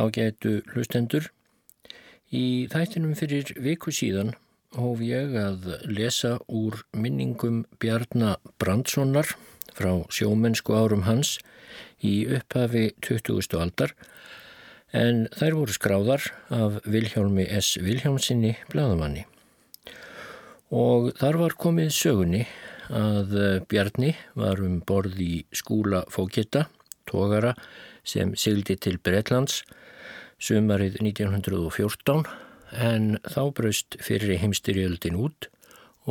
Ágætu hlustendur, í þættinum fyrir viku síðan hóf ég að lesa úr minningum Bjarnar Brandssonar frá sjómennsku árum hans í upphafi 20. aldar en þær voru skráðar af Vilhjálmi S. Vilhjálmsinni bladamanni. Og þar var komið sögunni að Bjarni var um borð í skúla fókita, tógara sem sigildi til Breitlands sumarið 1914 en þá braust fyrir heimstyrjöldin út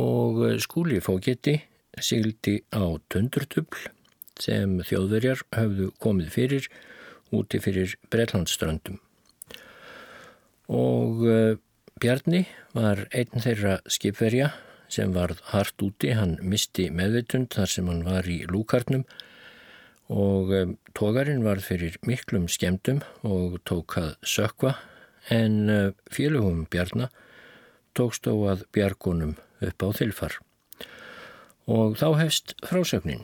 og skúli fókiti sigildi á tundurtubl sem þjóðverjar hafðu komið fyrir úti fyrir Breitlandsströndum. Og uh, Bjarni var einn þeirra skipverja sem varð hart úti, hann misti meðvitund þar sem hann var í lúkarnum og tógarinn var fyrir miklum skemdum og tók að sökva en félögum bjarnar tókst á að bjargunum upp á þilfar. Og þá hefst frásögnin.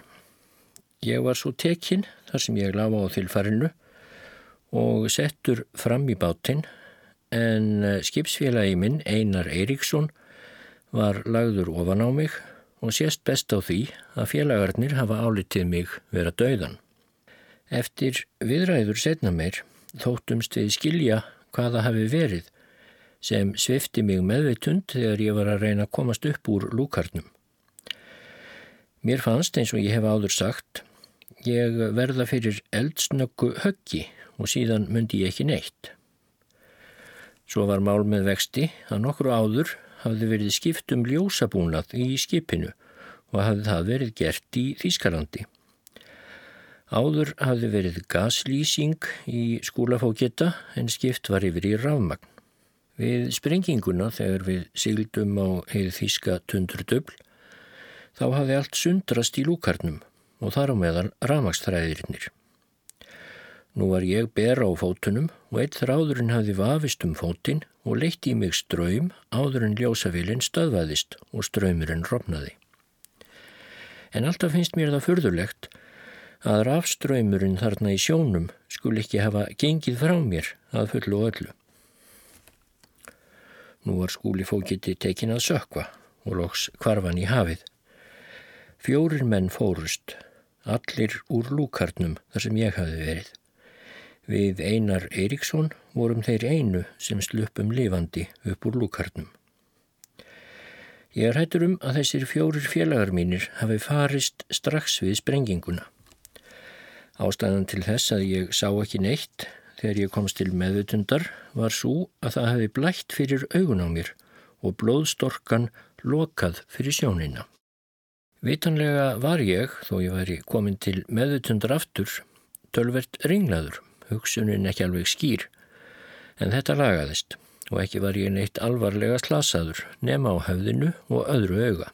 Ég var svo tekinn þar sem ég lafa á þilfarinu og settur fram í bátinn en skipsfélagi minn Einar Eiríksson var lagður ofan á mig og sést best á því að félagarnir hafa álitið mig vera dauðan. Eftir viðræður setna meir þóttumst við skilja hvaða hafi verið sem svifti mig meðveitund þegar ég var að reyna að komast upp úr lúkarnum. Mér fannst eins og ég hef áður sagt, ég verða fyrir eldsnöggu höggi og síðan myndi ég ekki neitt. Svo var mál með vexti að nokkru áður hafði verið skipt um ljósabúnað í skipinu og hafði það verið gert í Þýskalandi. Áður hafði verið gaslýsing í skúlafóketta en skipt var yfir í rafmagn. Við sprenginguna þegar við sigldum á heið Þýska tundurdöbl þá hafði allt sundrast í lúkarnum og þar á meðal rafmagstræðirinnir. Nú var ég ber á fótunum og eitt þráðurinn hafði vafist um fótinn og leitt í mig ströym áður en ljósafélinn stöðvaðist og ströymurinn rofnaði. En alltaf finnst mér það fyrðulegt að rafströymurinn þarna í sjónum skul ekki hafa gengið frá mér að fullu og öllu. Nú var skúli fókiti tekin að sökva og loks kvarfan í hafið. Fjórir menn fórust, allir úr lúkarnum þar sem ég hafi verið. Við Einar Eiríksson vorum þeir einu sem sluppum lifandi upp úr lúkarnum. Ég er hættur um að þessir fjórir félagar mínir hafi farist strax við sprenginguna. Ástæðan til þess að ég sá ekki neitt þegar ég komst til meðutundar var svo að það hefði blætt fyrir augun á mér og blóðstorkan lokað fyrir sjónina. Vitanlega var ég, þó ég væri komin til meðutundar aftur, tölvert ringlaður hugsunin ekki alveg skýr, en þetta lagaðist og ekki var ég neitt alvarlega slasaður nema á höfðinu og öðru auga.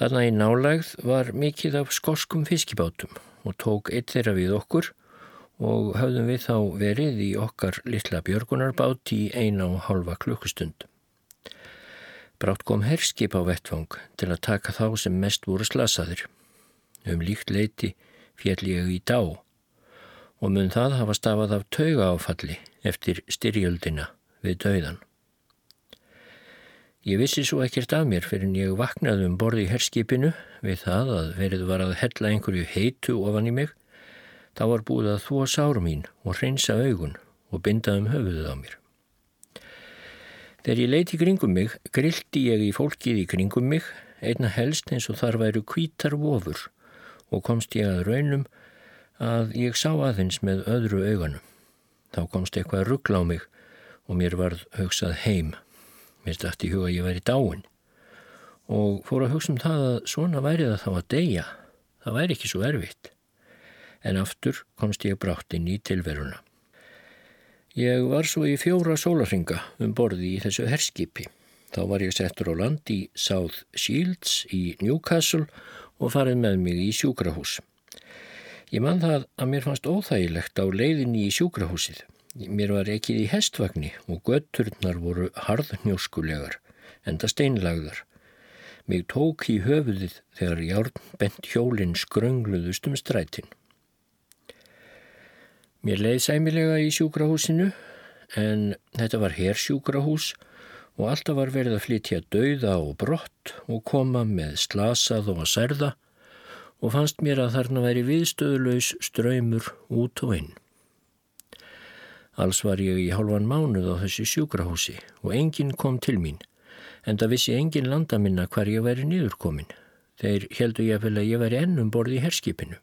Þarna í nálægð var mikið af skoskum fiskibátum og tók eitt þeirra við okkur og höfðum við þá verið í okkar litla björgunarbát í eina og halva klukkustund. Brátt kom herskip á vettfang til að taka þá sem mest voru slasaðir. Um líkt leiti fjall ég í dá og mun það hafa stafað af tauga áfalli eftir styrjöldina við dauðan. Ég vissi svo ekkert af mér fyrir en ég vaknaði um borði í herskipinu við það að verið var að hella einhverju heitu ofan í mig. Þá var búið að þúa sárum mín og hreinsa augun og binda um höfuðuð á mér. Þegar ég leiti kringum mig, grilti ég í fólkið í kringum mig, einna helst eins og þar væru kvítar vofur og komst ég að raunum að ég sá aðeins með öðru auganum. Þá komst eitthvað ruggla á mig og mér varð hugsað heim. Mér stætti í huga að ég væri dáin og fór að hugsa um það að svona væri það þá að deyja. Það væri ekki svo erfitt. En aftur komst ég brátt inn í tilveruna. Ég var svo í fjóra sólarhinga um borði í þessu herskipi. Þá var ég settur á land í South Shields í Newcastle og farið með mig í sjúkrahús. Ég mann það að mér fannst óþægilegt á leiðinni í sjúkrahúsið. Mér var ekkið í hestvagni og götturnar voru harðnjóskulegar, enda steinlagðar. Mig tók í höfuðið þegar járn bent hjólinn skröngluðust um strætin. Mér leiði sæmilega í sjúkrahúsinu en þetta var hersjúkrahús og alltaf var verið að flytja dauða og brott og koma með slasað og að særða og fannst mér að þarna væri viðstöðulegs ströymur út og inn. Alls var ég í hálfan mánuð á þessu sjúkrahúsi og enginn kom til mín en það vissi enginn landa minna hver ég væri niðurkomin. Þeir heldu ég að ég væri ennum borði í herskipinu.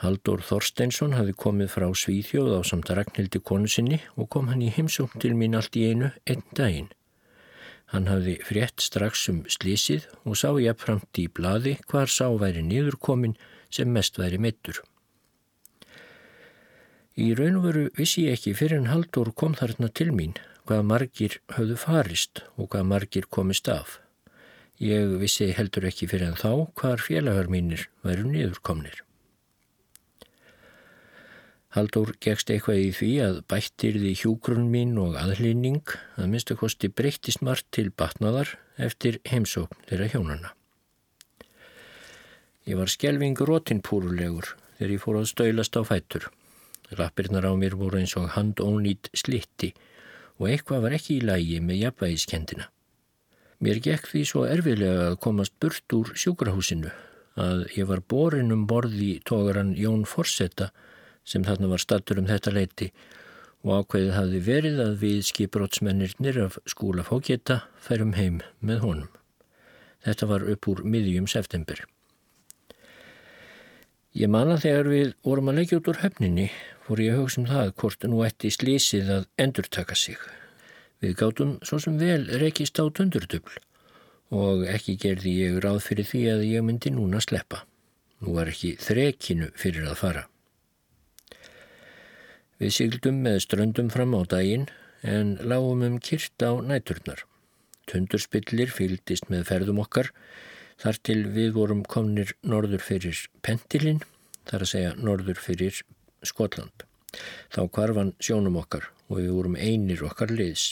Haldur Þorsteinsson hafi komið frá Svíþjóð á samt Ragnhildi konu sinni og kom hann í heimsókn til mín allt í einu einn daginn. Hann hafi frétt strax um slísið og sá ég framt í bladi hvar sá væri niðurkomin sem mest væri mittur. Í raun og veru vissi ég ekki fyrir en Haldur kom þarna til mín hvað margir höfðu farist og hvað margir komist af. Ég vissi heldur ekki fyrir en þá hvar félagar mínir væru niðurkomnir. Haldur gegst eitthvað í því að bættirði hjúgrunn mín og aðlýning að minnstakosti breyttist margt til batnaðar eftir heimsókn þeirra hjónana. Ég var skjelving rótinpúrulegur þegar ég fór að stöylast á fætur. Rappirnar á mér voru eins og handónýtt slitti og eitthvað var ekki í lægi með jafnvægiskendina. Mér gekk því svo erfilega að komast burt úr sjúkrahúsinu að ég var borin um borði tógaran Jón Forsetta sem þarna var stattur um þetta leiti og ákveðið hafði verið að við skiprótsmennirnir af skúla fókjeta færum heim með honum. Þetta var upp úr miðjum september. Ég manna þegar við vorum að leggja út úr höfninni fór ég að hugsa um það hvort nú ætti slísið að endurtaka sig. Við gátum svo sem vel rekist á tundurdubl og ekki gerði ég ráð fyrir því að ég myndi núna sleppa. Nú var ekki þrekinu fyrir að fara. Við sigldum með ströndum fram á daginn en lágum um kyrt á næturnar. Tundurspillir fylgdist með ferðum okkar þar til við vorum komnir norður fyrir Pentilinn, þar að segja norður fyrir Skotland. Þá kvarfan sjónum okkar og við vorum einir okkar liðs.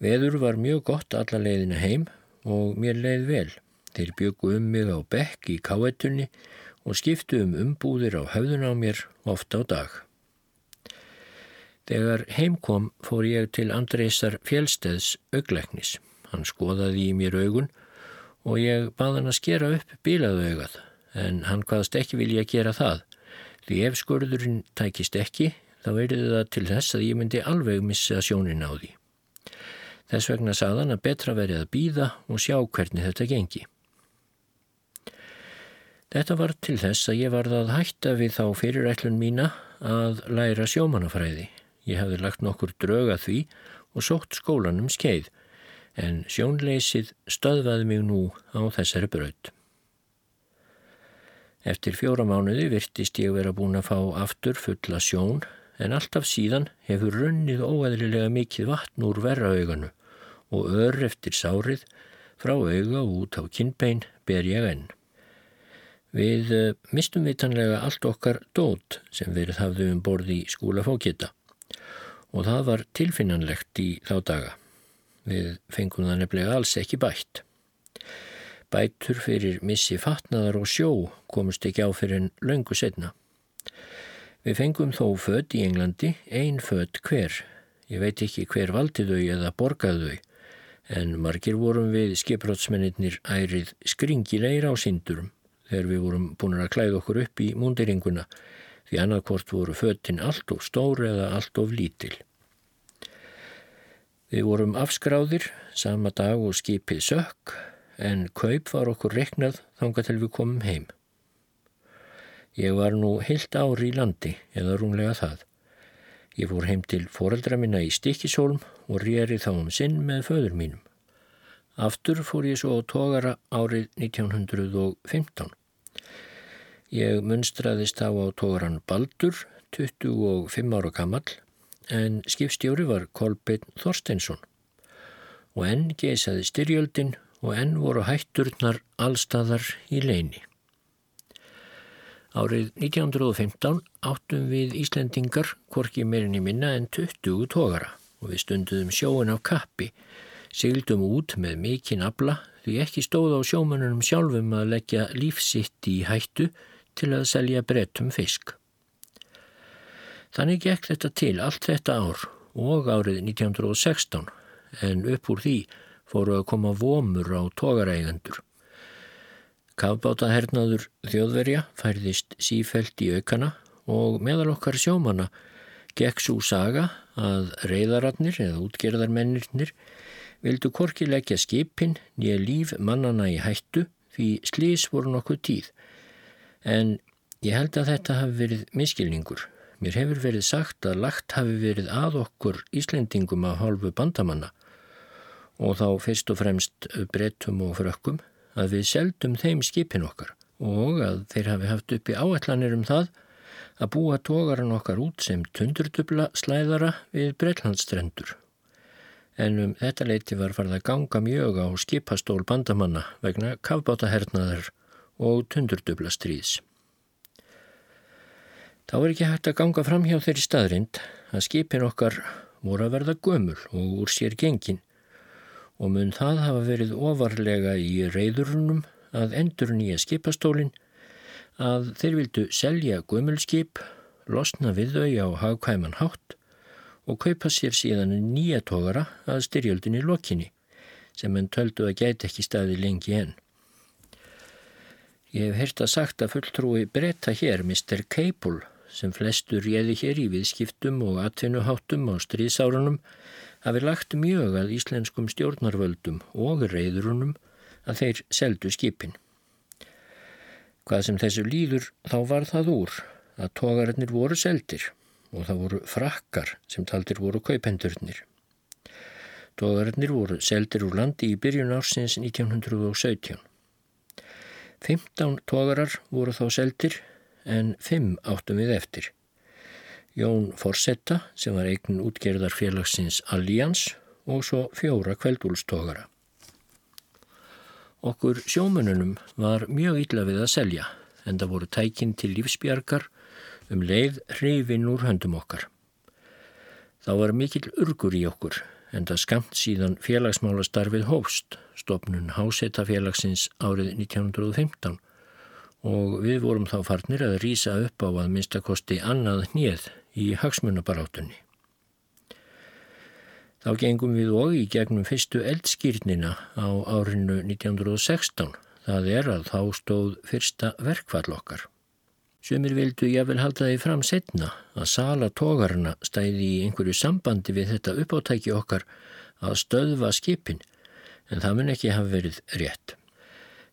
Veður var mjög gott alla leiðina heim og mér leið vel. Þeir byggu um mig á bekk í káetunni og skiptu um umbúðir á höfðun á mér ofta á dag. Þegar heimkom fór ég til Andreysar fjellsteðs augleiknis. Hann skoðaði í mér augun og ég bað hann að skera upp bílaðu augað en hann hvaðast ekki vilja gera það. Því ef skurðurinn tækist ekki þá verði það til þess að ég myndi alveg missa sjónin á því. Þess vegna saðan að betra verið að býða og sjá hvernig þetta gengi. Þetta var til þess að ég varð að hætta við þá fyrirætlun mína að læra sjómanafræði. Ég hafði lagt nokkur dröga því og sótt skólanum skeið en sjónleysið stöðvaði mig nú á þessari braut. Eftir fjóra mánuði virtist ég vera búin að fá aftur fulla sjón en alltaf síðan hefur runnið óæðlilega mikið vatn úr verrauganu og ör eftir sárið frá auga út á kinnbein ber ég enn. Við eh, mistum vitanlega allt okkar dót sem verið hafðu um borði í skúlafókita og það var tilfinnanlegt í þá daga. Við fengum það nefnilega alls ekki bætt. Bætur fyrir missi fatnaðar og sjó komust ekki á fyrir en löngu setna. Við fengum þó fött í Englandi, ein fött hver. Ég veit ekki hver valdi þau eða borgaði þau, en margir vorum við skiprótsmennir ærið skringilegir á sindurum þegar við vorum búin að klæða okkur upp í múndiringuna því annarkort voru föttin allt of stór eða allt of lítil. Við vorum afskráðir sama dag og skipið sökk en kaup var okkur reknað þanga til við komum heim. Ég var nú heilt ári í landi eða rúnlega það. Ég fór heim til foreldra minna í Stikisólm og rýri þá um sinn með föður mínum. Aftur fór ég svo á tógara árið 1915. Ég munstraðist á á tógaran Baldur, 25 ára gammal en skipstjóri var Kolbeinn Þorsteinsson og enn geisaði styrjöldin og enn voru hætturnar allstaðar í leini. Árið 1915 áttum við Íslendingar hvorki meirinni minna en 20 tógara og við stunduðum sjóin af kappi, sigldum út með mikinn abla því ekki stóð á sjómanunum sjálfum að leggja lífsitt í hættu til að selja brettum fisk. Þannig gekk þetta til allt þetta ár og árið 1916 en upp úr því fóru að koma vomur á tógarægendur. Kafbátahernaður þjóðverja færðist sífelt í aukana og meðal okkar sjómana gekk svo saga að reyðaratnir eða útgerðarmennirnir vildu korki leggja skipin nýja líf mannana í hættu því slís voru nokkuð tíð. En ég held að þetta hafi verið miskilningur. Mér hefur verið sagt að lagt hafi verið að okkur Íslendingum að hálfu bandamanna og þá fyrst og fremst brettum og frökkum að við seldum þeim skipin okkar og að þeir hafi haft upp í áallanir um það að búa tógaran okkar út sem tundurdubla slæðara við Breitlandstrendur. En um þetta leiti var farið að ganga mjög á skipastól bandamanna vegna kafbátahernaðar og tundurdubla stríðs. Þá er ekki hægt að ganga fram hjá þeirri staðrind að skipin okkar voru að verða gömul og úr sér gengin og mun það hafa verið ofarlega í reyðurunum að endur nýja skipastólinn að þeir vildu selja gömulskip, losna við þau á hagkvæman hátt og kaupa sér síðan nýja tógara að styrjöldinni lokinni sem enn töldu að gæti ekki staði lengi enn. Ég hef hert að sagt að fulltrúi breyta hér Mr. Cable sem flestur réði hér í viðskiptum og atvinnuháttum á stríðsárunum hafi lagt mjög að íslenskum stjórnarvöldum og reyðurunum að þeir seldu skipin. Hvað sem þessu líður þá var það úr að tógararnir voru seldir og það voru frakkar sem taldir voru kaupendurnir. Tógararnir voru seldir úr landi í byrjun ársins 1917. 15 tógarar voru þá seldir en 5 áttum við eftir. Jón Forsetta sem var eignin útgerðar félagsins Allians og svo fjóra kveldúlstógara. Okkur sjómununum var mjög illa við að selja en það voru tækinn til lífsbjargar um leið hrifin úr höndum okkar. Þá var mikil urgur í okkur en það skamt síðan félagsmála starfið hófst, stopnun Hásetafélagsins árið 1915 og við vorum þá farnir að rýsa upp á að minnstakosti annað hnið í hagsmunabarátunni. Þá gengum við og í gegnum fyrstu eldskýrnina á árinu 1916. Það er að þá stóð fyrsta verkfall okkar. Sumir vildu ég vel halda því fram setna að sala tógarna stæði í einhverju sambandi við þetta uppáttæki okkar að stöðva skipin en það mun ekki hafa verið rétt.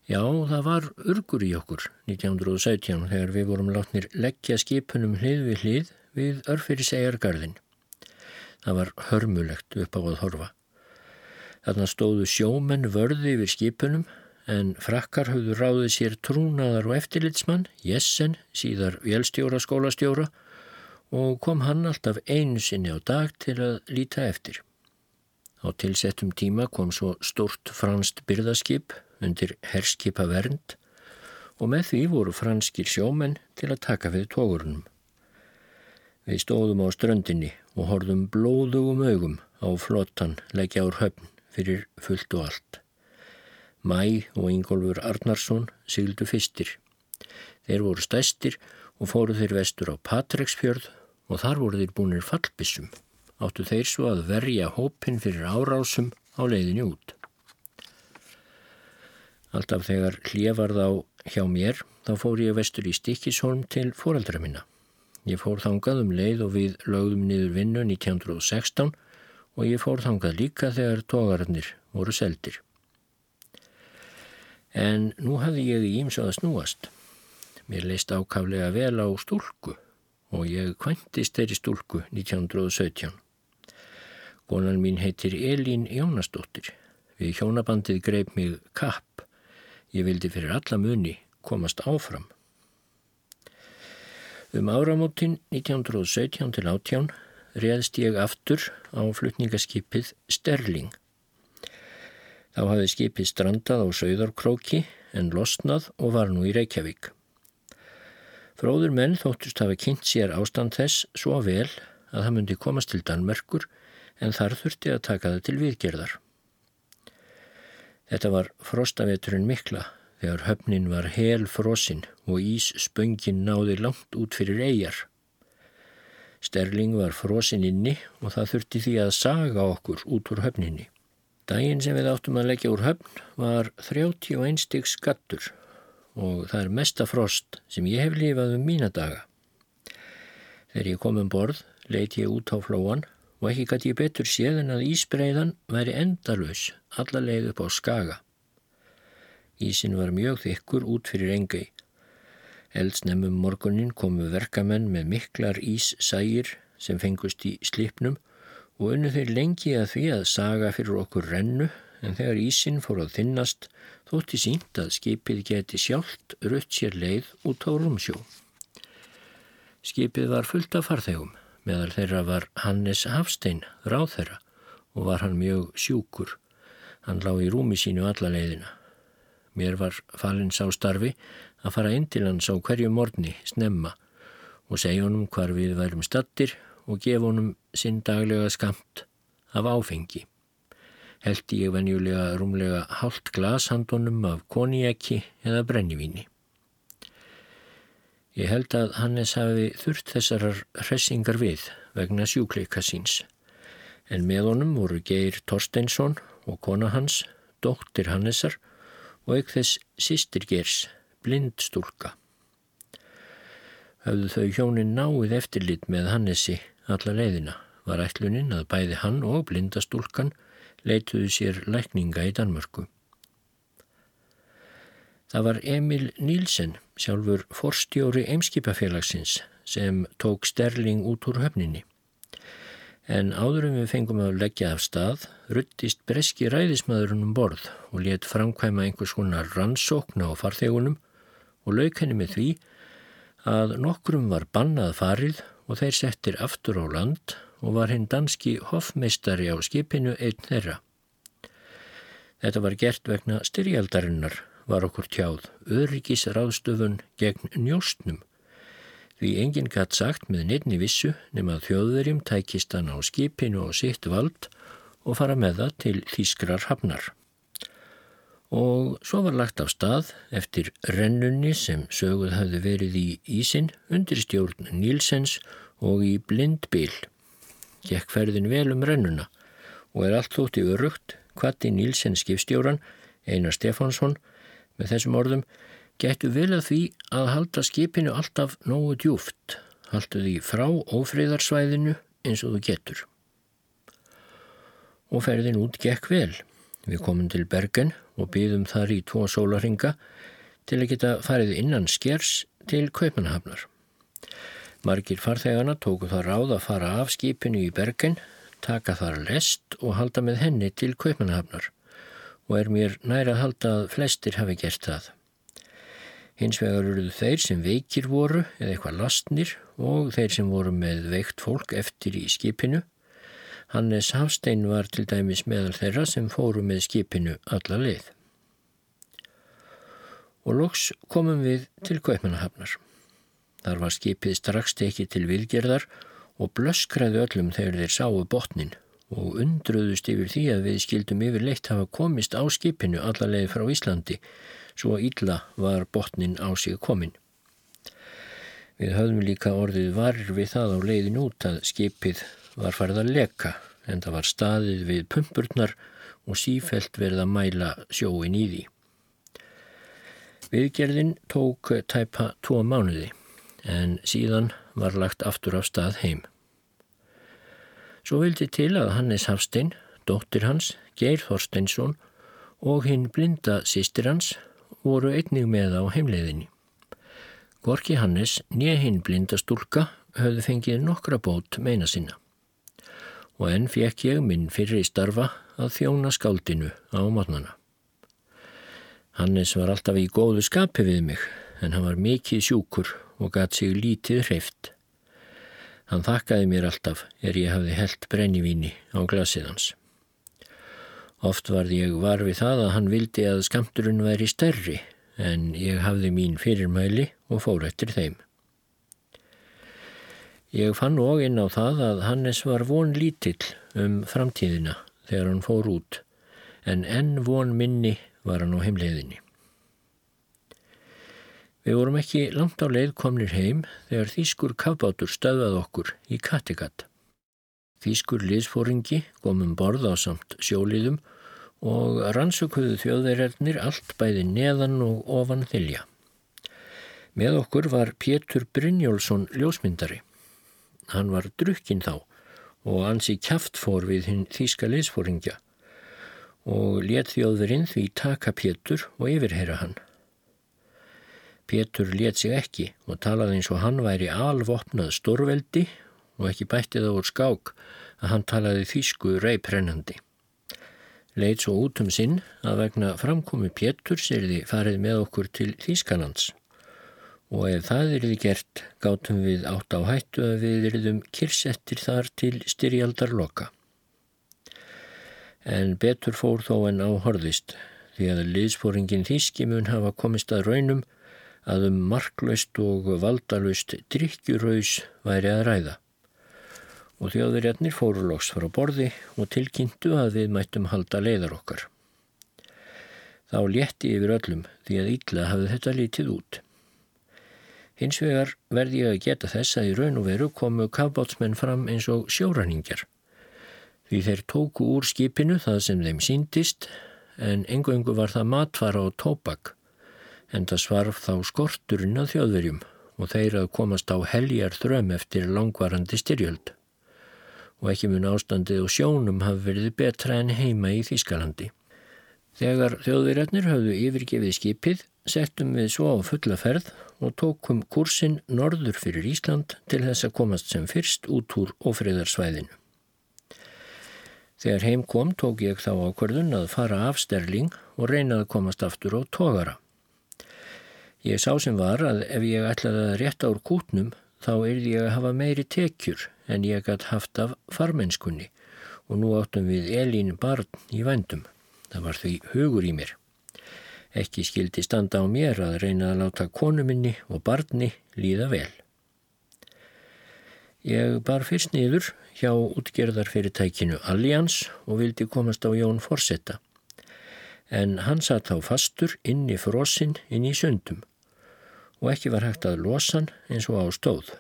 Já, það var urgur í okkur 1917 þegar við vorum látnir leggja skipunum hlið við hlið við örfyrirsæjargarðin. Það var hörmulegt upp á að horfa. Þarna stóðu sjómenn vörði yfir skipunum en frakkar höfðu ráðið sér trúnaðar og eftirlitsmann, Jessen, síðar vélstjóra skólastjóra og kom hann alltaf einu sinni á dag til að líta eftir. Á tilsettum tíma kom svo stort franst byrðaskip undir herskipa vernd og með því voru franskir sjómenn til að taka við tókurunum. Við stóðum á ströndinni og horfum blóðugum augum á flottan leggja ár höfn fyrir fullt og allt. Mæ og Ingólfur Arnarsson sigildu fyrstir. Þeir voru stæstir og fóru þeir vestur á Patreksfjörð og þar voru þeir búinir fallbissum. Áttu þeir svo að verja hópin fyrir árásum á leiðinni út. Alltaf þegar hljefarð á hjá mér þá fór ég vestur í Stikisholm til fóraldra minna. Ég fór þangað um leið og við lögðum niður vinnu 1916 og ég fór þangað líka þegar tógararnir voru seldir. En nú hafði ég í íms að snúast. Mér leist ákaflega vel á stúlku og ég kvæntist þeirri stúlku 1917. Gónan mín heitir Elín Jónasdóttir. Við hjónabandið greip mig kapp. Ég vildi fyrir alla muni komast áfram. Um áramótin 1917 til 18 réðst ég aftur á flutningaskipið Sterling. Þá hafði skipið strandað á Sauðarkróki en losnað og var nú í Reykjavík. Fróður menn þóttust hafa kynnt sér ástand þess svo vel að það myndi komast til Danmerkur en þar þurfti að taka það til viðgerðar. Þetta var frostaveturinn mikla þegar höfnin var hel frosinn og ís spöngin náði langt út fyrir eigjar. Sterling var frosin inni og það þurfti því að saga okkur út úr höfninni. Dægin sem við áttum að leggja úr höfn var 31 stygg skattur og það er mesta frost sem ég hef lifað um mína daga. Þegar ég kom um borð leiti ég út á flóan og ekki gæti ég betur séð en að ísbreiðan væri endalus alla leið upp á skaga. Ísin var mjög þykkur út fyrir engei Eldsnemmum morgunin komu verkamenn með miklar íssægir sem fengust í slipnum og unnu þeir lengi að því að saga fyrir okkur rennu en þegar ísin fór að þinnast þótti sínt að skipið geti sjálft rutt sér leið út á rúmsjó. Skipið var fullt af farþegum, meðal þeirra var Hannes Hafstein, ráð þeirra og var hann mjög sjúkur. Hann lág í rúmi sínu alla leiðina. Mér var falinn sá starfi að fara inn til hans á hverju morgni snemma og segja honum hvar við værum stattir og gefa honum sinn daglega skamt af áfengi. Heldi ég venjulega rúmlega hálft glashandunum af koniæki eða brennivíni. Ég held að Hannes hafi þurft þessarar hressingar við vegna sjúkleika síns, en með honum voru Geir Torsteinsson og kona hans, dóttir Hannesar og eik þess sýstir Geirs blindstúlka. Hafðu þau hjónin náið eftirlit með Hannesi alla leiðina var ætlunin að bæði hann og blindastúlkan leituðu sér lækninga í Danmörku. Það var Emil Nílsen, sjálfur forstjóri Eimskipafélagsins, sem tók sterling út úr höfninni. En áðurum við fengum að leggja af stað, ruttist breski ræðismadurinn um borð og let framkvæma einhvers konar rannsókna á farþegunum og lauk henni með því að nokkrum var bannað farið og þeir settir aftur á land og var hinn danski hoffmeistari á skipinu einn þeirra. Þetta var gert vegna styrjaldarinnar var okkur tjáð öryggis ráðstöfun gegn njóstnum því enginn gætt sagt með nefni vissu nema þjóðverjum tækist hann á skipinu og sitt vald og fara með það til Þískrar hafnar og svo var lagt af stað eftir rennunni sem söguð hafði verið í Ísin undir stjórn Nílsens og í blindbil. Gekk ferðin vel um rennuna og er allt þótt í örugt hvati Nílsens skipstjóran Einar Stefánsson með þessum orðum getur vel að því að halda skipinu alltaf nógu djúft, haldu því frá ófriðarsvæðinu eins og þú getur. Og ferðin út gekk vel. Við komum til Bergen og býðum þar í tvo sólaringa til að geta farið innan skers til Kaupanahafnar. Margir farþegana tóku það ráð að fara af skipinu í Bergen, taka þar lest og halda með henni til Kaupanahafnar og er mér næra að halda að flestir hafi gert það. Hins vegar eruðu þeir sem veikir voru eða eitthvað lastnir og þeir sem voru með veikt fólk eftir í skipinu Hannes Hafstein var til dæmis meðal þeirra sem fóru með skipinu alla leið. Og loks komum við til Kaupmannahafnar. Þar var skipið strax tekið til vilgerðar og blöskraði öllum þegar þeir sáu botnin og undruðust yfir því að við skildum yfir leitt hafa komist á skipinu alla leið frá Íslandi svo illa var botnin á sig komin. Við höfðum líka orðið varir við það á leiðin út að skipið var farið að leka en það var staðið við pumpurnar og sífelt verið að mæla sjóin í því. Viðgerðin tók tæpa tvo mánuði en síðan var lagt aftur á stað heim. Svo vildi til að Hannes Hafstein, dóttir hans, Geir Þorsteinsson og hinn blinda sýstir hans voru einnig með á heimleiðinni. Gorki Hannes, nýja hinn blinda stúlka, höfðu fengið nokkra bót meina sinna og enn fekk ég minn fyrir í starfa að þjóna skáldinu á matnana. Hannes var alltaf í góðu skapi við mig en hann var mikið sjúkur og gæt sig lítið hreift. Hann þakkaði mér alltaf er ég hafði helt brennivíni á glasið hans. Oft varð ég var við það að hann vildi að skamturinn væri stærri en ég hafði mín fyrirmæli og fór eftir þeim. Ég fann og inn á það að Hannes var von lítill um framtíðina þegar hann fór út, en enn von minni var hann á heimleiðinni. Við vorum ekki langt á leið komnir heim þegar Þýskur kafbátur stöðað okkur í Kattegat. Þýskur liðsfóringi komum borð á samt sjóliðum og rannsökuðu þjóðverjarnir allt bæði neðan og ofan þylja. Með okkur var Pétur Brynjólfsson ljósmyndari. Hann var drukkinn þá og ansi kæft fór við hinn þýska liðsfóringja og let þjóðverinn því taka Pétur og yfirheyra hann. Pétur let sig ekki og talaði eins og hann væri alvopnað stórveldi og ekki bættið á úr skák að hann talaði þýsku reyprennandi. Leit svo út um sinn að vegna framkomi Pétur sérði farið með okkur til Þýskalands og ef það erði gert gátum við átt á hættu að við erðum kirsettir þar til styrjaldarloka. En betur fór þó en á horðist því að liðspóringin Þýski mun hafa komist að raunum að um marklaust og valdalust drikkjurhaus væri að ræða. Og þjóðverjarnir fóru loks frá borði og tilkynntu að við mættum halda leiðar okkar. Þá létti yfir öllum því að ítla hafði þetta litið út. Hins vegar verði ég að geta þess að í raun og veru komu kafbátsmenn fram eins og sjóraningjar. Því þeir tóku úr skipinu það sem þeim síndist en engu-engu var það matfara og tópak en það svarf þá skorturinn að þjóðverjum og þeir að komast á heljar þröm eftir langvarandi styrjöld. Og ekki mun ástandið og sjónum hafi verið betra en heima í Þýskalandi. Þegar þjóðverjarnir höfðu yfirgefið skipið, settum við svo á fulla ferð og tókum kursin norður fyrir Ísland til þess að komast sem fyrst út úr ofriðarsvæðinu. Þegar heim kom tók ég þá ákverðun að fara af sterling og reyna að komast aftur á tógara. Ég sá sem var að ef ég ætlaði að rétta úr kútnum þá erði ég að hafa meiri tekjur en ég gætt haft af farmennskunni og nú áttum við Elín barn í vendum. Það var því hugur í mér. Ekki skildi standa á mér að reyna að láta konu minni og barni líða vel. Ég bar fyrst niður hjá útgerðarfyrirtækinu Allians og vildi komast á Jón Forsetta. En hann satt á fastur inn í frosinn inn í sundum og ekki var hægt að losa hann eins og á stóð.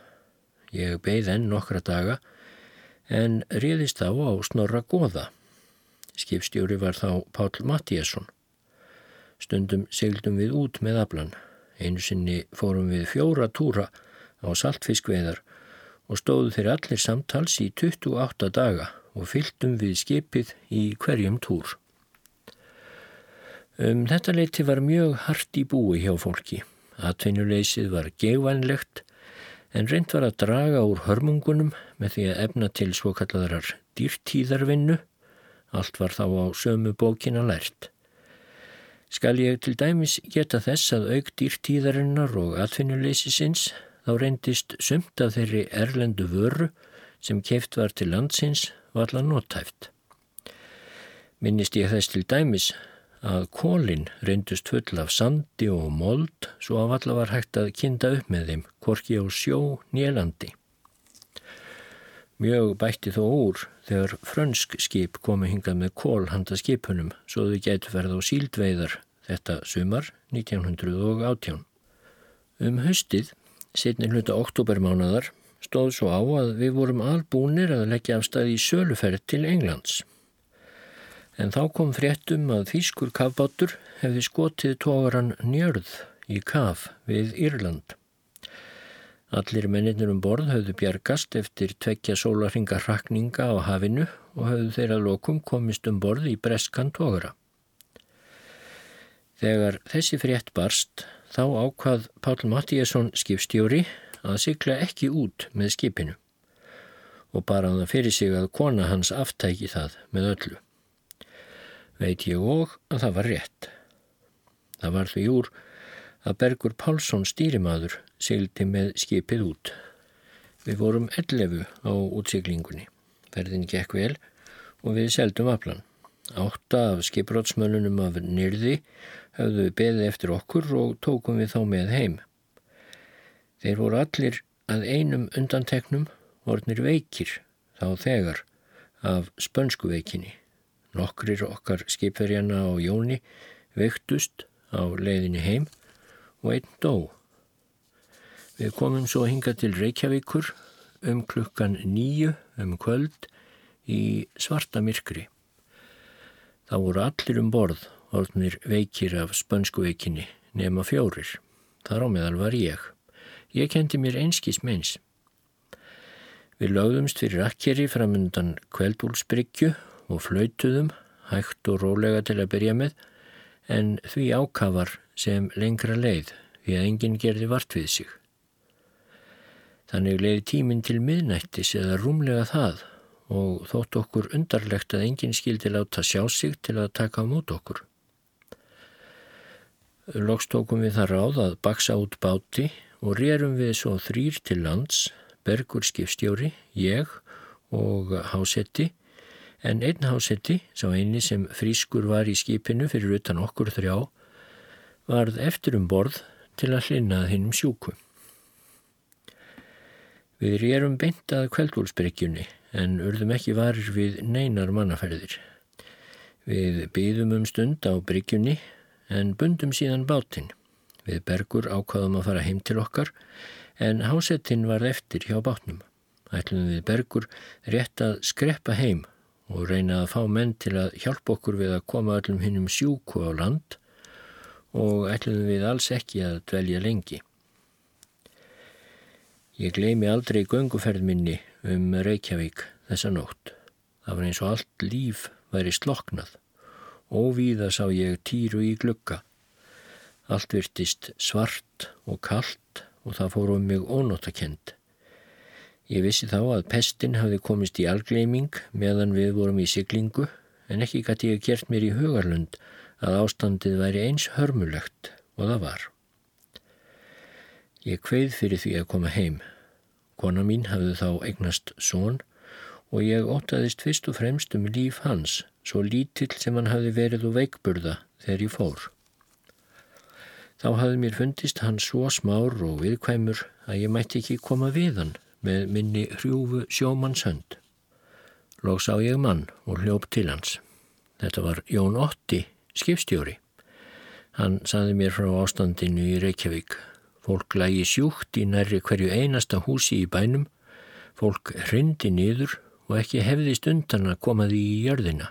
Ég beigð enn nokkra daga en riðist þá á snorra goða. Skipstjóri var þá Pál Mattíasson. Stundum segldum við út með aflan. Einu sinni fórum við fjóra túra á saltfiskveðar og stóðu þeir allir samtals í 28 daga og fylgdum við skipið í hverjum túr. Um þetta leiti var mjög hart í búi hjá fólki. Atvinnuleysið var gegvænlegt en reynd var að draga úr hörmungunum með því að efna til svo kallaðarar dýrtíðarvinnu. Allt var þá á sömu bókina lært. Skal ég til dæmis geta þess að auk dýrtíðarinnar og atvinnuleysisins þá reyndist sumt af þeirri erlendu vöru sem keift var til landsins var allar nótæft. Minnist ég þess til dæmis að kólinn reyndust full af sandi og mold svo að valla var hægt að kinda upp með þeim, korki á sjó nélandi. Mjög bætti þó úr þegar frönsk skip komi hingað með kól handa skipunum svo þau getur verið á síldveiðar þetta sumar 1918. Um höstið, setni hluta oktobermánadar, stóð svo á að við vorum albúnir að leggja afstæði í söluferð til Englands. En þá kom fréttum að þýskur kafbátur hefði skotið tógaran njörð í kaf við Írland. Allir mennir um borð höfðu bjargast eftir tvekja sólarhinga rakninga á hafinu og höfðu þeirra lokum komist um borð í breskan tógara. Þegar þessi frétt barst þá ákvað Pál Mattíasson skipstjóri að sykla ekki út með skipinu og bara það fyrir sig að kona hans aftæki það með öllu veit ég og að það var rétt. Það var því úr að Bergur Pálsson stýrimaður sigildi með skipið út. Við vorum 11 á útsiglingunni. Ferðin gekk vel og við seldum aflan. Átta af skiprótsmönnunum af nyrði höfðu beðið eftir okkur og tókum við þá með heim. Þeir voru allir að einum undanteknum vornir veikir þá þegar af spönsku veikinni. Nokkrir okkar skipverjana á Jóni vektust á leiðinni heim og einn dó Við komum svo hinga til Reykjavíkur um klukkan nýju um kvöld í svarta myrkri. Það voru allir um borð, orðnir veikir af spönsku veikinni, nema fjórir. Þar á meðal var ég. Ég kendi mér einskís meins. Við lögðumst fyrir akkeri framundan kveldúlsbryggju og flautuðum, hægt og rólega til að byrja með, en því ákafar sem lengra leið, við að enginn gerði vart við sig. Þannig leiði tíminn til miðnættis eða rúmlega það og þótt okkur undarlegt að enginn skildi láta sjá sig til að taka á mót okkur. Loks tókum við það ráð að baksa út báti og rérum við svo þrýr til lands, Bergur skipstjóri, ég og hásetti, en einn hásetti, sá eini sem frískur var í skipinu fyrir utan okkur þrjá, varð eftir um borð til að hlinnað hinnum sjúku. Við rérum beintað kveldúlsbryggjunni en urðum ekki varir við neinar mannaferðir. Við byðum um stund á bryggjunni en bundum síðan bátinn. Við bergur ákvaðum að fara heim til okkar en hásettinn var eftir hjá bátnum. Ætlum við bergur rétt að skreppa heim og reyna að fá menn til að hjálpa okkur við að koma öllum hinnum sjúku á land og ætlum við alls ekki að dvelja lengi. Ég gleymi aldrei gönguferð minni um Reykjavík þessa nótt. Það var eins og allt líf væri sloknað. Óvíða sá ég týru í glugga. Allt virtist svart og kallt og það fór um mig ónóttakend. Ég vissi þá að pestin hafði komist í algleiming meðan við vorum í siglingu en ekki gæti ég gert mér í hugarlund að ástandið væri eins hörmulegt og það var. Ég kveið fyrir því að koma heim. Kona mín hafði þá eignast són og ég ótaðist fyrst og fremst um líf hans svo lítill sem hann hafi verið úr veikburða þegar ég fór. Þá hafði mér fundist hann svo smár og viðkvæmur að ég mætti ekki koma við hann með minni hrjúfu sjómannshönd. Lók sá ég mann og hljópt til hans. Þetta var Jón Otti, skipstjóri. Hann saði mér frá ástandinu í Reykjavík. Fólk lægi sjúkt í nærri hverju einasta húsi í bænum. Fólk hrindi niður og ekki hefðist undan að koma því í jörðina.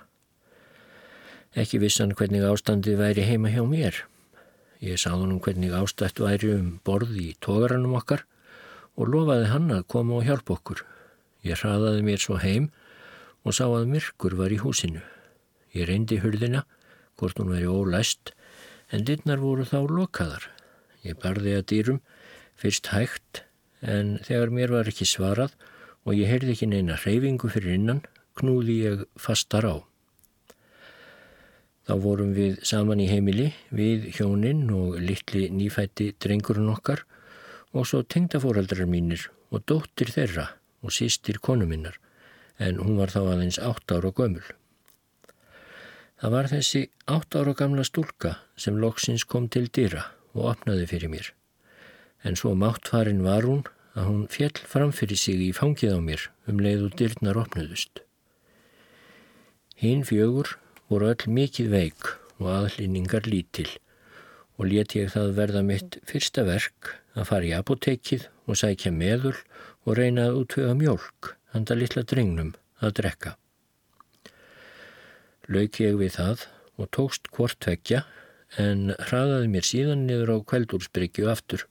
Ekki vissan hvernig ástandið væri heima hjá mér. Ég sá hann um hvernig ástætt væri um borð í tógarannum okkar og lofaði hann að koma og hjálpa okkur. Ég hraðaði mér svo heim og sá að myrkur var í húsinu. Ég reyndi hurðina, hvort hún væri ólæst, en dittnar voru þá lokaðar. Ég barði að dýrum, fyrst hægt, en þegar mér var ekki svarað og ég heyrði ekki neina hreyfingu fyrir innan, knúði ég fastar á. Þá vorum við saman í heimili, við hjóninn og litli nýfætti drengurinn okkar og svo tengdafóraldrar mínir og dóttir þeirra og sístir konu minnar en hún var þá aðeins átt ára gömul. Það var þessi átt ára gamla stúlka sem loksins kom til dýra og opnaði fyrir mér. En svo máttfarin var hún að hún fjell framfyrir sig í fangið á mér um leið og dyrnar opnuðust. Hinn fjögur voru öll mikið veik og aðlýningar lítil og let ég það verða mitt fyrsta verk að fara í apotekið og sækja meðul og reyna að útvöga mjölk handa litla drengnum að drekka. Lauk ég við það og tókst hvort vekja en hraðaði mér síðan niður á kveldúrsbryggju aftur.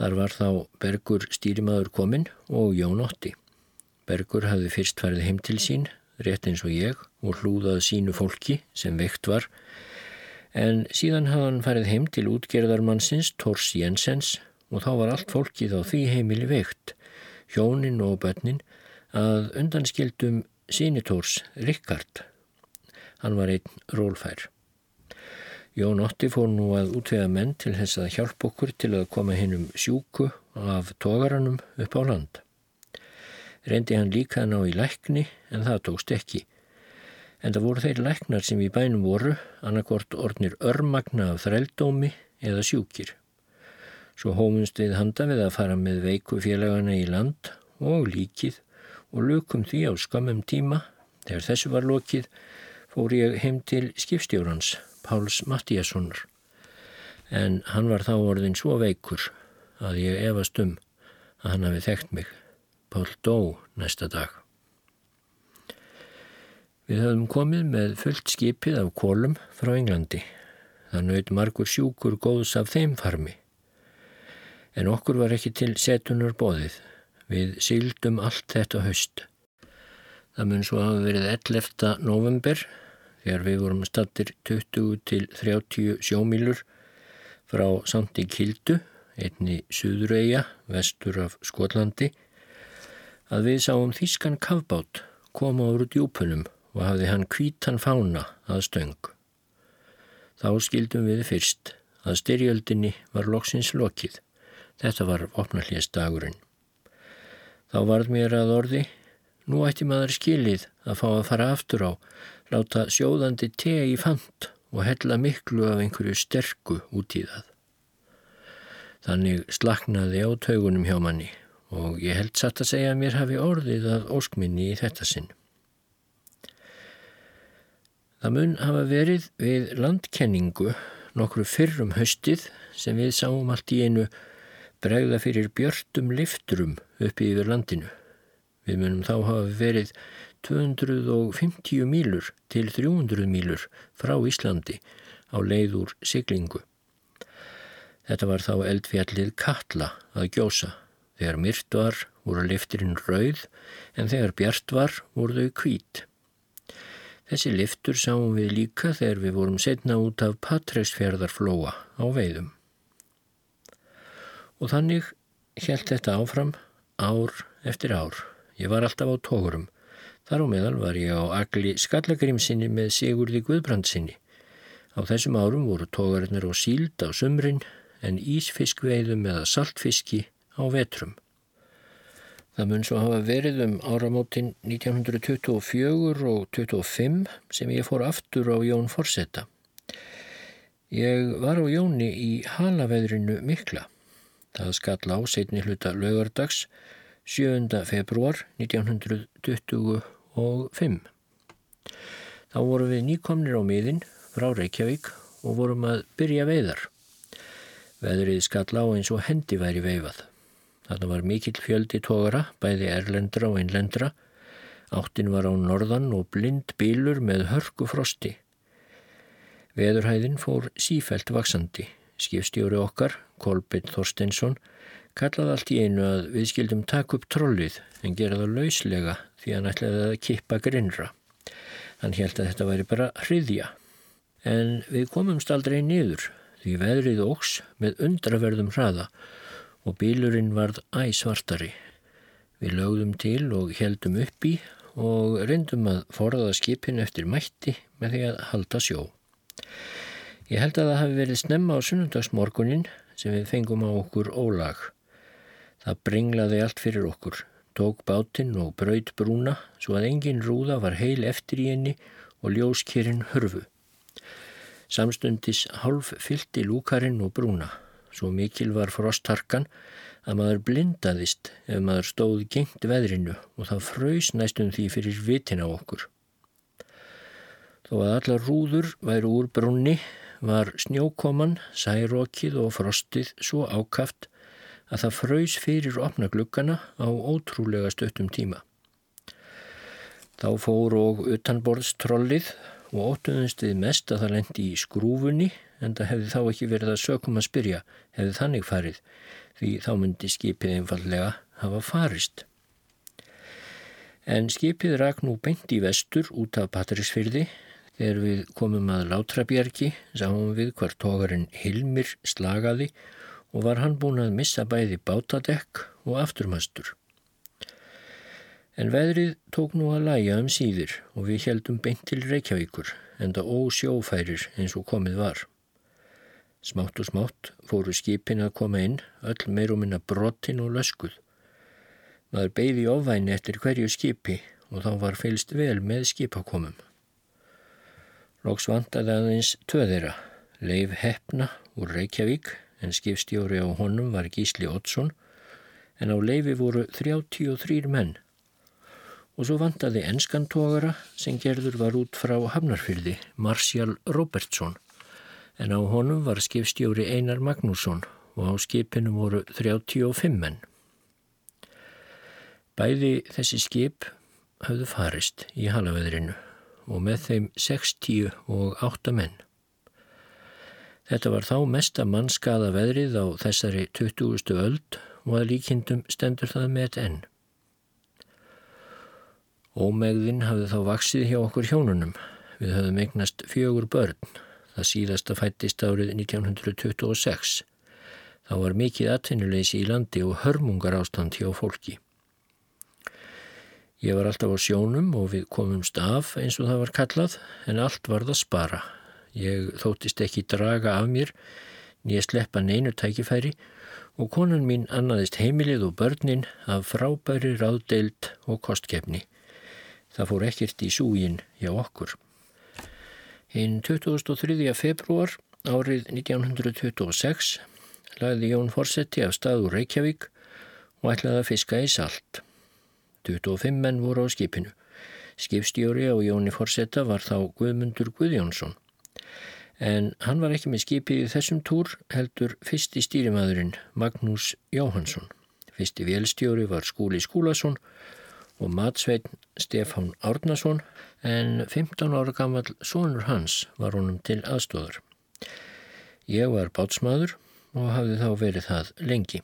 Þar var þá Bergur stýrimaður kominn og Jón Otti. Bergur hafði fyrst farið heim til sín rétt eins og ég, og hlúðað sínu fólki sem veikt var, en síðan hafði hann farið heim til útgerðarmannsins Tors Jensens og þá var allt fólkið á því heimili veikt, hjónin og bönnin, að undanskildum síni Tors Rikkard. Hann var einn rólfær. Jón Otti fór nú að útvega menn til þess að hjálpa okkur til að koma hinn um sjúku af tógaranum upp á land. Rendi hann líka ná í lækni en það tókst ekki. En það voru þeir læknar sem í bænum voru, annarkort ornir örmagna af þrældómi eða sjúkir. Svo hómunst við handa við að fara með veiku félagana í land og líkið og lukum því á skamum tíma. Þegar þessu var lokið fór ég heim til skipstjórans, Páls Mattíassonar. En hann var þá orðin svo veikur að ég efast um að hann hafi þekkt mig. Pál dó næsta dag. Við höfum komið með fullt skipið af kólum frá Englandi. Það naut margur sjúkur góðs af þeim farmi. En okkur var ekki til setunar bóðið. Við síldum allt þetta höst. Það mun svo hafa verið 11. november þegar við vorum stattir 20 til 30 sjómílur frá Sandi Kildu, einni Suðureyja, vestur af Skotlandi, að við sáum þískan kavbát koma úr djúpunum og hafði hann kvítan fána að stöng. Þá skildum við fyrst að styrjöldinni var loksins lokið. Þetta var opnallést dagurinn. Þá varð mér að orði, nú ætti maður skilið að fá að fara aftur á, láta sjóðandi te í fant og hella miklu af einhverju sterku út í það. Þannig slaknaði á taugunum hjá manni og ég held satt að segja að mér hafi orðið að óskminni í þetta sinn. Það mun hafa verið við landkenningu nokkru fyrrum höstið sem við sáum allt í einu bregða fyrir björtum lifturum uppi yfir landinu. Við munum þá hafa verið 250 mílur til 300 mílur frá Íslandi á leið úr siglingu. Þetta var þá eldfjallið Katla að gjósa. Þegar myrt var voru lifturinn rauð en þegar bjart var voru þau kvít. Þessi liftur sáum við líka þegar við vorum setna út af Patræsfjörðarflóa á veiðum. Og þannig held þetta áfram ár eftir ár. Ég var alltaf á tókurum. Þar á meðal var ég á agli skallagrimsinni með Sigurði Guðbrandsinni. Á þessum árum voru tókarinnar á síld á sumrin en ísfiskveiðum eða saltfiski á vetrum. Það mun svo hafa verið um áramótin 1924 og 25 sem ég fór aftur á Jón Forsetta. Ég var á Jóni í halaveðrinu mikla. Það skall á setni hluta lögardags 7. februar 1925. Þá vorum við nýkomnir á miðin frá Reykjavík og vorum að byrja veiðar. Veðrið skall á eins og hendi væri veifað. Þarna var mikill fjöldi tógara, bæði erlendra og innlendra. Áttin var á norðan og blind bílur með hörku frosti. Veðurhæðin fór sífælt vaksandi. Skifstjóri okkar, Kolbjörn Þorsteinsson, kallaði allt í einu að við skildum takk upp trollið en gera það lauslega því hann ætlaði að kippa grinnra. Hann held að þetta væri bara hriðja. En við komumst aldrei niður því veðrið ógs með undraverðum hraða og bílurinn varð æsvartari. Við lögðum til og heldum upp í og reyndum að forðaða skipin eftir mætti með því að halda sjó. Ég held að það hafi verið snemma á sunnundagsmorgunin sem við fengum á okkur ólag. Það bringlaði allt fyrir okkur, tók bátinn og braut brúna svo að engin rúða var heil eftir í henni og ljóskirinn hörfu. Samstundis hálf fylti lúkarinn og brúna. Svo mikil var frostharkan að maður blindaðist ef maður stóð gengt veðrinu og það fröys næstum því fyrir vitin á okkur. Þó að allar rúður væru úr brúnni var snjókoman, særókið og frostið svo ákaft að það fröys fyrir opna glukkana á ótrúlega stöttum tíma. Þá fór og utanborðstrollið og óttuðumst við mest að það lendi í skrúfunni en það hefði þá ekki verið að sökum að spyrja hefði þannig farið því þá myndi skipið einfallega hafa farist. En skipið rak nú beint í vestur út af Patrísfyrði þegar við komum að Látrabjergi sáum við hvar tókarinn Hilmir slagaði og var hann búin að missa bæði bátadekk og afturmastur. En veðrið tók nú að læja um síðir og við heldum beint til Reykjavíkur en það ósjófærir eins og komið var. Smátt og smátt fóru skipin að koma inn, öll meirum minna brottin og löskuð. Maður beigði ofvæni eftir hverju skipi og þá var fylst vel með skipakomum. Lóks vantaði aðeins töðeira, Leif Heppna úr Reykjavík en skipstjóri á honum var Gísli Oddsson en á Leifi voru 33 menn og svo vantaði enskantógara sem gerður var út frá Hafnarfyrði, Marsjál Robertsson, en á honum var skipstjóri Einar Magnússon og á skipinu voru 35 menn. Bæði þessi skip hafðu farist í halaveðrinu og með þeim 60 og 8 menn. Þetta var þá mesta mannskaða veðrið á þessari 20. öld og að líkindum stendur það með ett enn. Ómegðin hafði þá vaksið hjá okkur hjónunum. Við höfum eignast fjögur börn. Það síðasta fættist árið 1926. Þá var mikið atvinnuleysi í landi og hörmungar ástand hjá fólki. Ég var alltaf á sjónum og við komumst af eins og það var kallað en allt var það spara. Ég þóttist ekki draga af mér nýja sleppa neinu tækifæri og konan mín annaðist heimilið og börnin af frábæri ráðdeild og kostkefni. Það fór ekkert í súgin hjá okkur. Hinn 2003. februar árið 1926 lagði Jón Forsetti af stað úr Reykjavík og ætlaði að fiska í salt. 25 menn voru á skipinu. Skipstjóri á Jóni Forsetta var þá Guðmundur Guðjónsson. En hann var ekki með skipið í þessum túr heldur fyrsti stýrimaðurinn Magnús Jóhansson. Fyrsti vélstjóri var Skúli Skúlason og matsveitn Stefán Árnason en 15 ára gammal sonur hans var honum til aðstóðar. Ég var bátsmaður og hafði þá verið það lengi.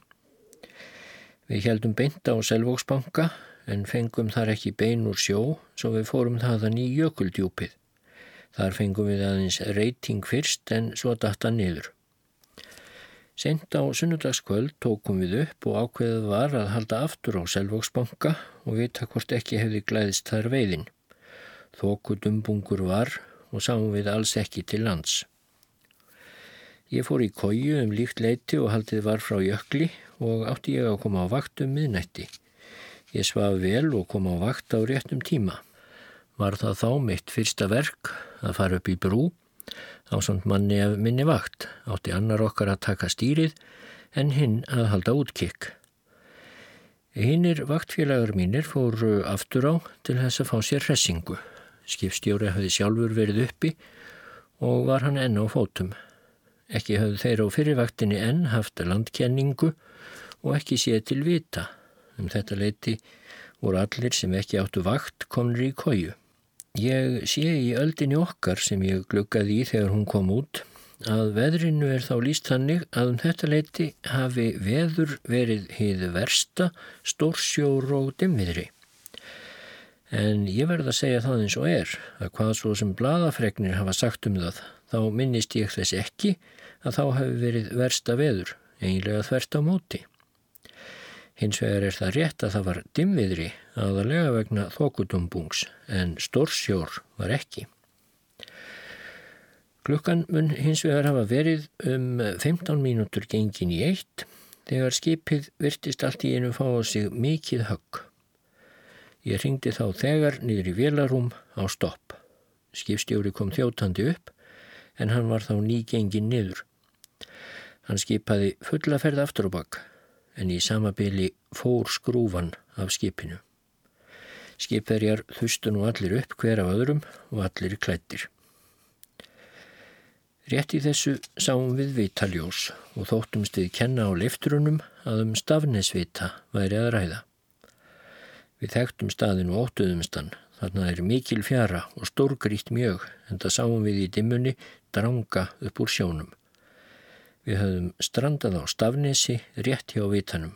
Við heldum beint á Selvóksbanka en fengum þar ekki bein úr sjó svo við fórum þaðan í jökuldjúpið. Þar fengum við aðeins reyting fyrst en svo datta niður. Sent á sunnudagskvöld tókum við upp og ákveðið var að halda aftur á Selvóksbanka og vita hvort ekki hefði glæðist þar veiðin. Þókudumbungur var og sáum við alls ekki til lands. Ég fór í kóju um líkt leiti og haldið var frá jökli og átti ég að koma á vakt um miðnætti. Ég svaf vel og kom á vakt á réttum tíma. Var það þá mitt fyrsta verk að fara upp í brú á svont manni af minni vakt. Átti annar okkar að taka stýrið en hinn að halda útkikk. Hinnir vaktfélagar mínir fóru aftur á til þess að fá sér hressingu. Skipstjóri hafði sjálfur verið uppi og var hann enn á fótum. Ekki hafði þeir á fyrirvaktinni enn haft landkenningu og ekki séð til vita. Um þetta leiti voru allir sem ekki áttu vakt komnir í kóju. Ég sé í öldinni okkar sem ég gluggaði í þegar hún kom út að veðrinu er þá líst hannig að um þetta leiti hafi veður verið heiðu versta, stórsjór og dimmiðri. En ég verð að segja það eins og er að hvað svo sem bladafregnir hafa sagt um það, þá minnist ég þess ekki að þá hafi verið versta veður, eiginlega þvert á móti. Hins vegar er það rétt að það var dimviðri aðalega vegna þokutumbungs en stórsjór var ekki. Klukkan mun hins vegar hafa verið um 15 mínútur gengin í eitt þegar skipið virtist allt í einu fá á sig mikið högg. Ég ringdi þá þegar niður í vélarúm á stopp. Skipstjóri kom þjótandi upp en hann var þá ný gengin niður. Hann skipaði fullaferð aftur og bakk en í samabili fór skrúfan af skipinu. Skipverjar þustu nú allir upp hver af öðrum og allir klættir. Rétt í þessu sáum við vitaljós og þóttumst við kenna á lifturunum að um stafnesvita væri að ræða. Við þekktum staðin og óttuðumstan, þarna er mikil fjara og stórgrít mjög en það sáum við í dimmunni dranga upp úr sjónum. Við höfðum strandað á stafnesi rétt hjá vitanum.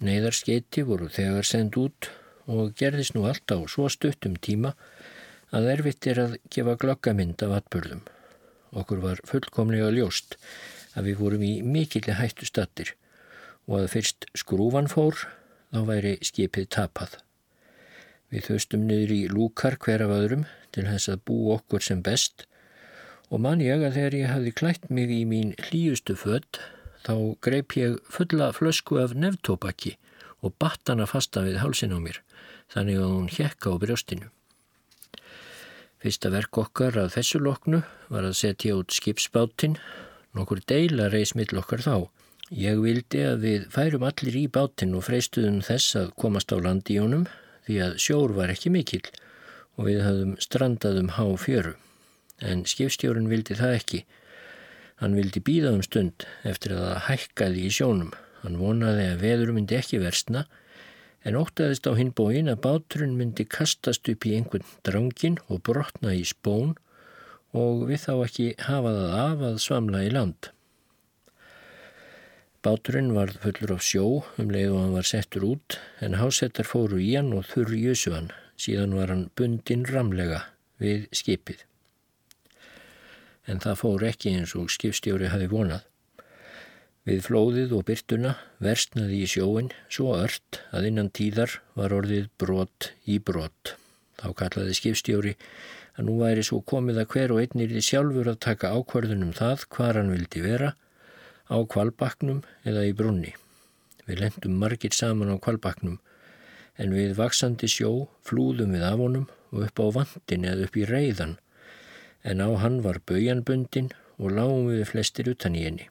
Neiðarskeiti voru þegar send út og gerðist nú allt á svo stuttum tíma að erfitt er að gefa glokkamind af atbörðum. Okkur var fullkomlega ljóst að við vorum í mikilli hættu stattir og að fyrst skrúfan fór þá væri skipið tapað. Við þaustum niður í lúkar hver af öðrum til þess að bú okkur sem best og man ég að þegar ég hafði klætt mig í mín hlýjustu född þá greip ég fulla flösku af neftópaki og batt hana fasta við hálsin á mér þannig að hún hjekka á brjóstinu. Fyrsta verk okkar að þessu loknu var að setja út skipsbáttinn, nokkur deila reys mill okkar þá. Ég vildi að við færum allir í bátinn og freystuðum þess að komast á landi í honum því að sjór var ekki mikill og við höfðum strandað um há fjöru en skipstjórun vildi það ekki. Hann vildi býða um stund eftir að það hækkaði í sjónum. Hann vonaði að veður myndi ekki versna en óttaðist á hinn bóin að báturinn myndi kastast upp í einhvern drangin og brotna í spón og við þá ekki hafa það af að svamla í land. Báturinn var fullur af sjó um leið og hann var settur út en hásettar fóru í hann og þurru jösu hann. Síðan var hann bundin ramlega við skipið. En það fór ekki eins og skipstjóri hafi vonað. Við flóðið og byrtuna versnaði í sjóin svo ört að innan tíðar var orðið brot í brot. Þá kallaði skipstjóri að nú væri svo komið að hver og einn er því sjálfur að taka ákvarðunum það hvar hann vildi vera, á kvalbaknum eða í brunni. Við lendum margir saman á kvalbaknum en við vaksandi sjó flúðum við af honum og upp á vandin eða upp í reyðan en á hann var baujanbundin og lágum við flestir utan í henni.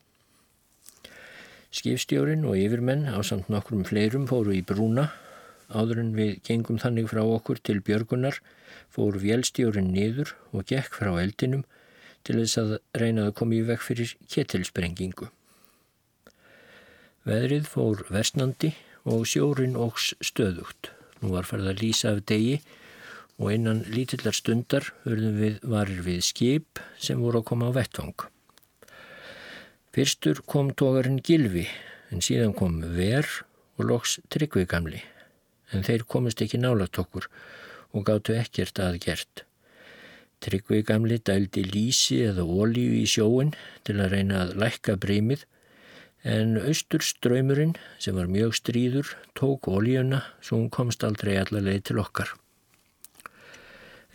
Skifstjórin og yfirmenn á samt nokkrum fleirum fóru í brúna. Áður en við gengum þannig frá okkur til björgunar fór vélstjórin niður og gekk frá eldinum til þess að reynaðu komið vekk fyrir ketilsprengingu. Veðrið fór versnandi og sjórin ógs stöðugt. Nú var farið að lýsa af degi og innan lítillar stundar verðum við varir við skip sem voru að koma á vettvang. Fyrstur kom tógarinn Gilvi en síðan kom Ver og loks Tryggvi gamli en þeir komist ekki nálat okkur og gáttu ekkert aðgert. Tryggvi gamli dældi lísi eða ólíu í sjóin til að reyna að lækka breymið en austur ströymurinn sem var mjög stríður tók ólíuna svo hún komst aldrei allarleið til okkar.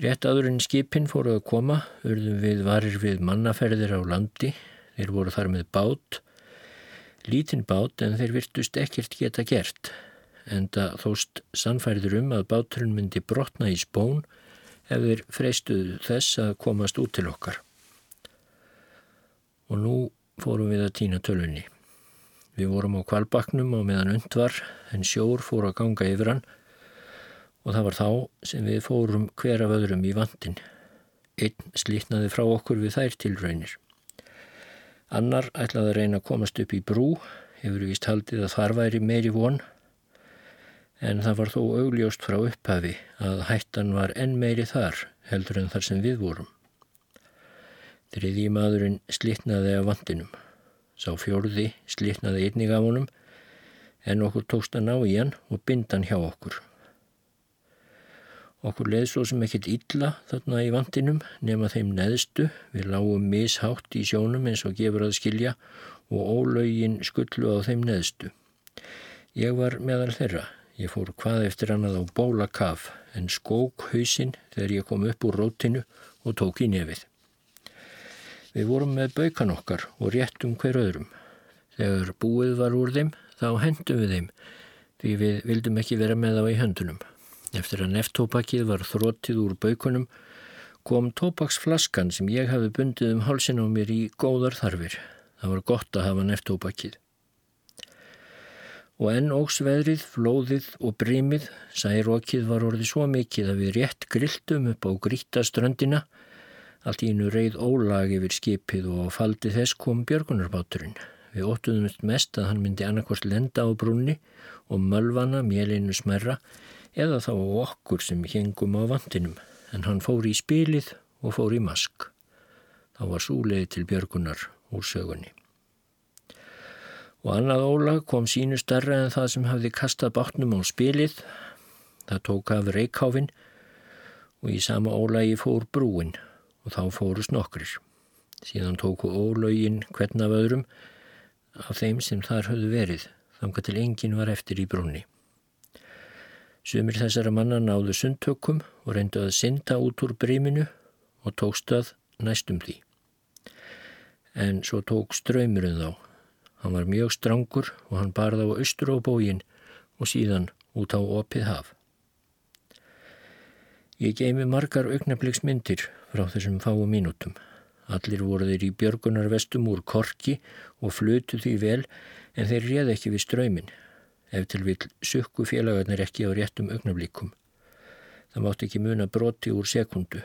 Rétt aðurinn skipin fóruð að koma, urðum við varir við mannaferðir á landi Þeir voru þar með bát, lítinn bát en þeir virtust ekkert geta gert en það þóst sannfærður um að báturinn myndi brotna í spón ef þeir freystuðu þess að komast út til okkar. Og nú fórum við að týna tölunni. Við vorum á kvalbaknum á meðan und var en sjór fór að ganga yfir hann og það var þá sem við fórum hver af öðrum í vandin. Einn slítnaði frá okkur við þær tilraunir. Annar ætlaði að reyna að komast upp í brú, hefur vist haldið að þar væri meiri von, en það var þó augljóst frá upphafi að hættan var enn meiri þar heldur en þar sem við vorum. Þriði maðurinn slitnaði af vandinum. Sá fjórði slitnaði einnig af honum en okkur tókst að ná í hann og bindan hjá okkur. Okkur leði svo sem ekkert illa þarna í vandinum nema þeim neðstu, við lágum mishátt í sjónum eins og gefur að skilja og ólögin skullu á þeim neðstu. Ég var meðal þeirra, ég fór hvað eftir annað á bóla kaf en skók hausinn þegar ég kom upp úr rótinu og tók í nefið. Við vorum með baukan okkar og réttum hver öðrum. Þegar búið var úr þeim þá hendum við þeim því við vildum ekki vera með á í höndunum. Eftir að neftópakið var þróttið úr baukunum kom tópaksflaskan sem ég hafi bundið um hálsin á mér í góðar þarfir. Það var gott að hafa neftópakið. Og enn ógsveðrið, flóðið og brímið, særókið var orðið svo mikið að við rétt grilltum upp á grítaströndina, allt í innu reið ólag yfir skipið og faldi þess kom björgunarbáturinn. Við óttuðumst mest að hann myndi annarkvort lenda á brunni og mölvana mélinu smerra eða þá okkur sem hengum á vandinum en hann fór í spilið og fór í mask. Þá var súleið til björgunar úr sögunni. Og annað ólag kom sínu starra en það sem hafði kastað bátnum á spilið. Það tók af reikháfin og í sama ólagi fór brúin og þá fórust nokkrir. Síðan tóku ólögin hvern af öðrum af þeim sem þar höfðu verið, þanga til engin var eftir í brúni. Sumir þessara manna náðu sundtökum og reyndu að synda út úr bríminu og tók stöð næstum því. En svo tók ströymurinn þá. Hann var mjög strangur og hann barði á austur á bógin og síðan út á opið haf. Ég geimi margar augnabliksmyndir frá þessum fáu mínútum. Allir voru þeir í björgunarvestum úr korki og flutu því vel en þeir réð ekki við ströymin ef til vil sukku félagarnir ekki á réttum augnablíkum. Það mátt ekki muna broti úr sekundu.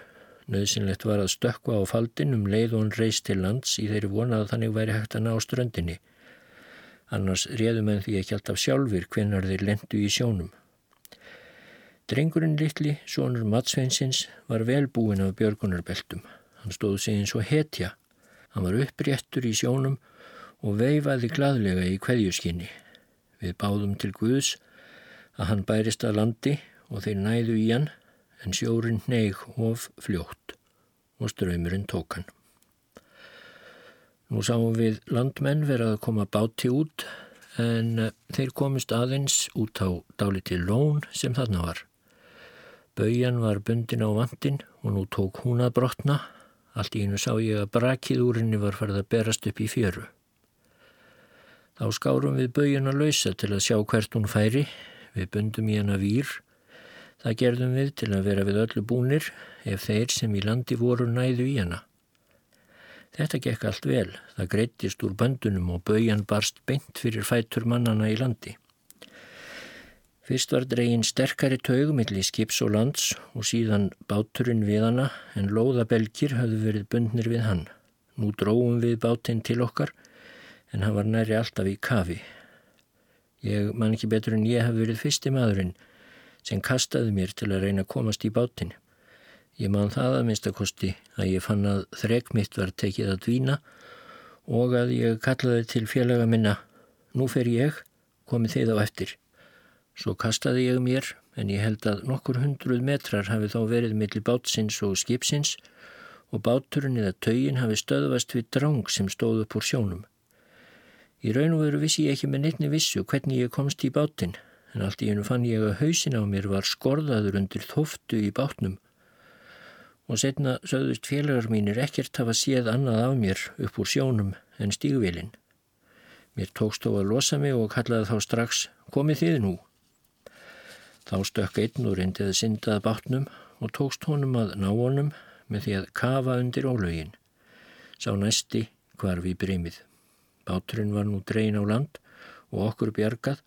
Nauðsynlegt var að stökka á faldin um leið og hann reist til lands í þeirri vonað að þannig væri hægt að ná ströndinni. Annars réðum en því ekki alltaf sjálfur hvenar þeir lendu í sjónum. Drengurinn litli, sonur Matsveinsins, var velbúin af björgunarbeltum. Hann stóð sig eins og hetja. Hann var uppréttur í sjónum og veifaði gladlega í kveðjuskinni. Við báðum til Guðs að hann bærist að landi og þeir næðu í hann en sjórin neig of fljótt og ströymurinn tók hann. Nú sáum við landmenn verið að koma báti út en eh, þeir komist aðeins út á dáliti lón sem þarna var. Baujan var bundin á vandin og nú tók hún að brotna. Allt í einu sá ég að brakið úr henni var farið að berast upp í fjöru. Þá skárum við baujan að lausa til að sjá hvert hún færi. Við bundum í hana výr Það gerðum við til að vera við öllu búnir ef þeir sem í landi voru næðu í hana. Þetta gekk allt vel, það greittist úr böndunum og baujan barst beint fyrir fætur mannana í landi. Fyrst var dregin sterkari taugumilli skips og lands og síðan báturinn við hana en lóðabelgir hafðu verið bundnir við hann. Nú dróum við bátinn til okkar en hann var næri alltaf í kafi. Ég man ekki betur en ég haf verið fyrsti maðurinn sem kastaði mér til að reyna að komast í bátinn. Ég man það að minnstakosti að ég fann að þrek mitt var tekið að dvína og að ég kallaði til félaga minna, nú fer ég, komið þið á eftir. Svo kastaði ég mér en ég held að nokkur hundruð metrar hafi þá verið millir bátsins og skipsins og báturinn eða taugin hafi stöðvast við drang sem stóð upp úr sjónum. Í raun og veru vissi ég ekki með neittni vissu hvernig ég komst í bátinn en allt í hennu fann ég að hausin á mér var skorðaður undir þóftu í bátnum og setna sögðust félagar mínir ekkert hafa séð annað af mér upp úr sjónum en stígvilin. Mér tókst þó að losa mig og kallaði þá strax komið þið nú. Þá stökk einn og reyndið að syndað bátnum og tókst honum að ná honum með því að kafa undir ólögin. Sá næsti hvar við breymið. Báturinn var nú drein á land og okkur bjargað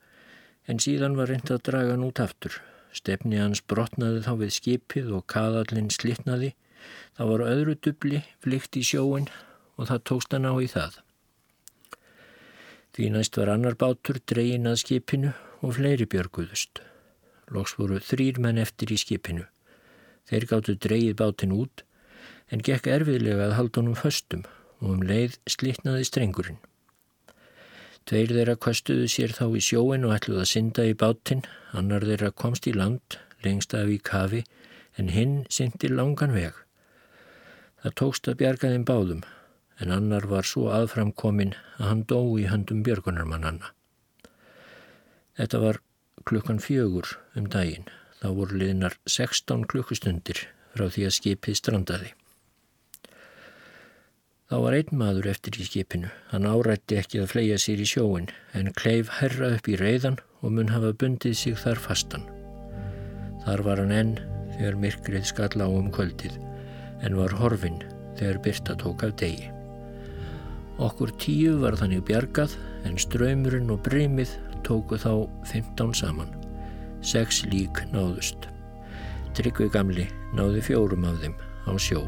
en síðan var reynd að draga hann út aftur. Stefni hans brotnaði þá við skipið og kaðallinn slittnaði. Það var öðru dubli flykt í sjóin og það tókst hann á í það. Því næst var annar bátur dregin að skipinu og fleiri björguðust. Lóks voru þrýr menn eftir í skipinu. Þeir gáttu dreyið bátin út en gekk erfiðlega að halda honum föstum og um leið slittnaði strengurinn. Tveir þeirra kostuðu sér þá í sjóin og ætluð að synda í bátinn, annar þeirra komst í land, lengst af í kafi, en hinn syndi langan veg. Það tókst að bjarga þeim báðum, en annar var svo aðframkomin að hann dó í höndum björgunarmannanna. Þetta var klukkan fjögur um daginn, þá voru liðnar 16 klukkustundir frá því að skipið strandaði. Þá var einn maður eftir í skipinu. Hann árætti ekki að flega sér í sjóin en kleif herra upp í reyðan og mun hafa bundið sig þar fastan. Þar var hann enn þegar myrkrið skall á um kvöldið en var horfinn þegar byrta tók af degi. Okkur tíu var þannig bjargað en ströymurinn og breymið tóku þá 15 saman. Seks lík náðust. Tryggvi gamli náði fjórum af þeim á sjó.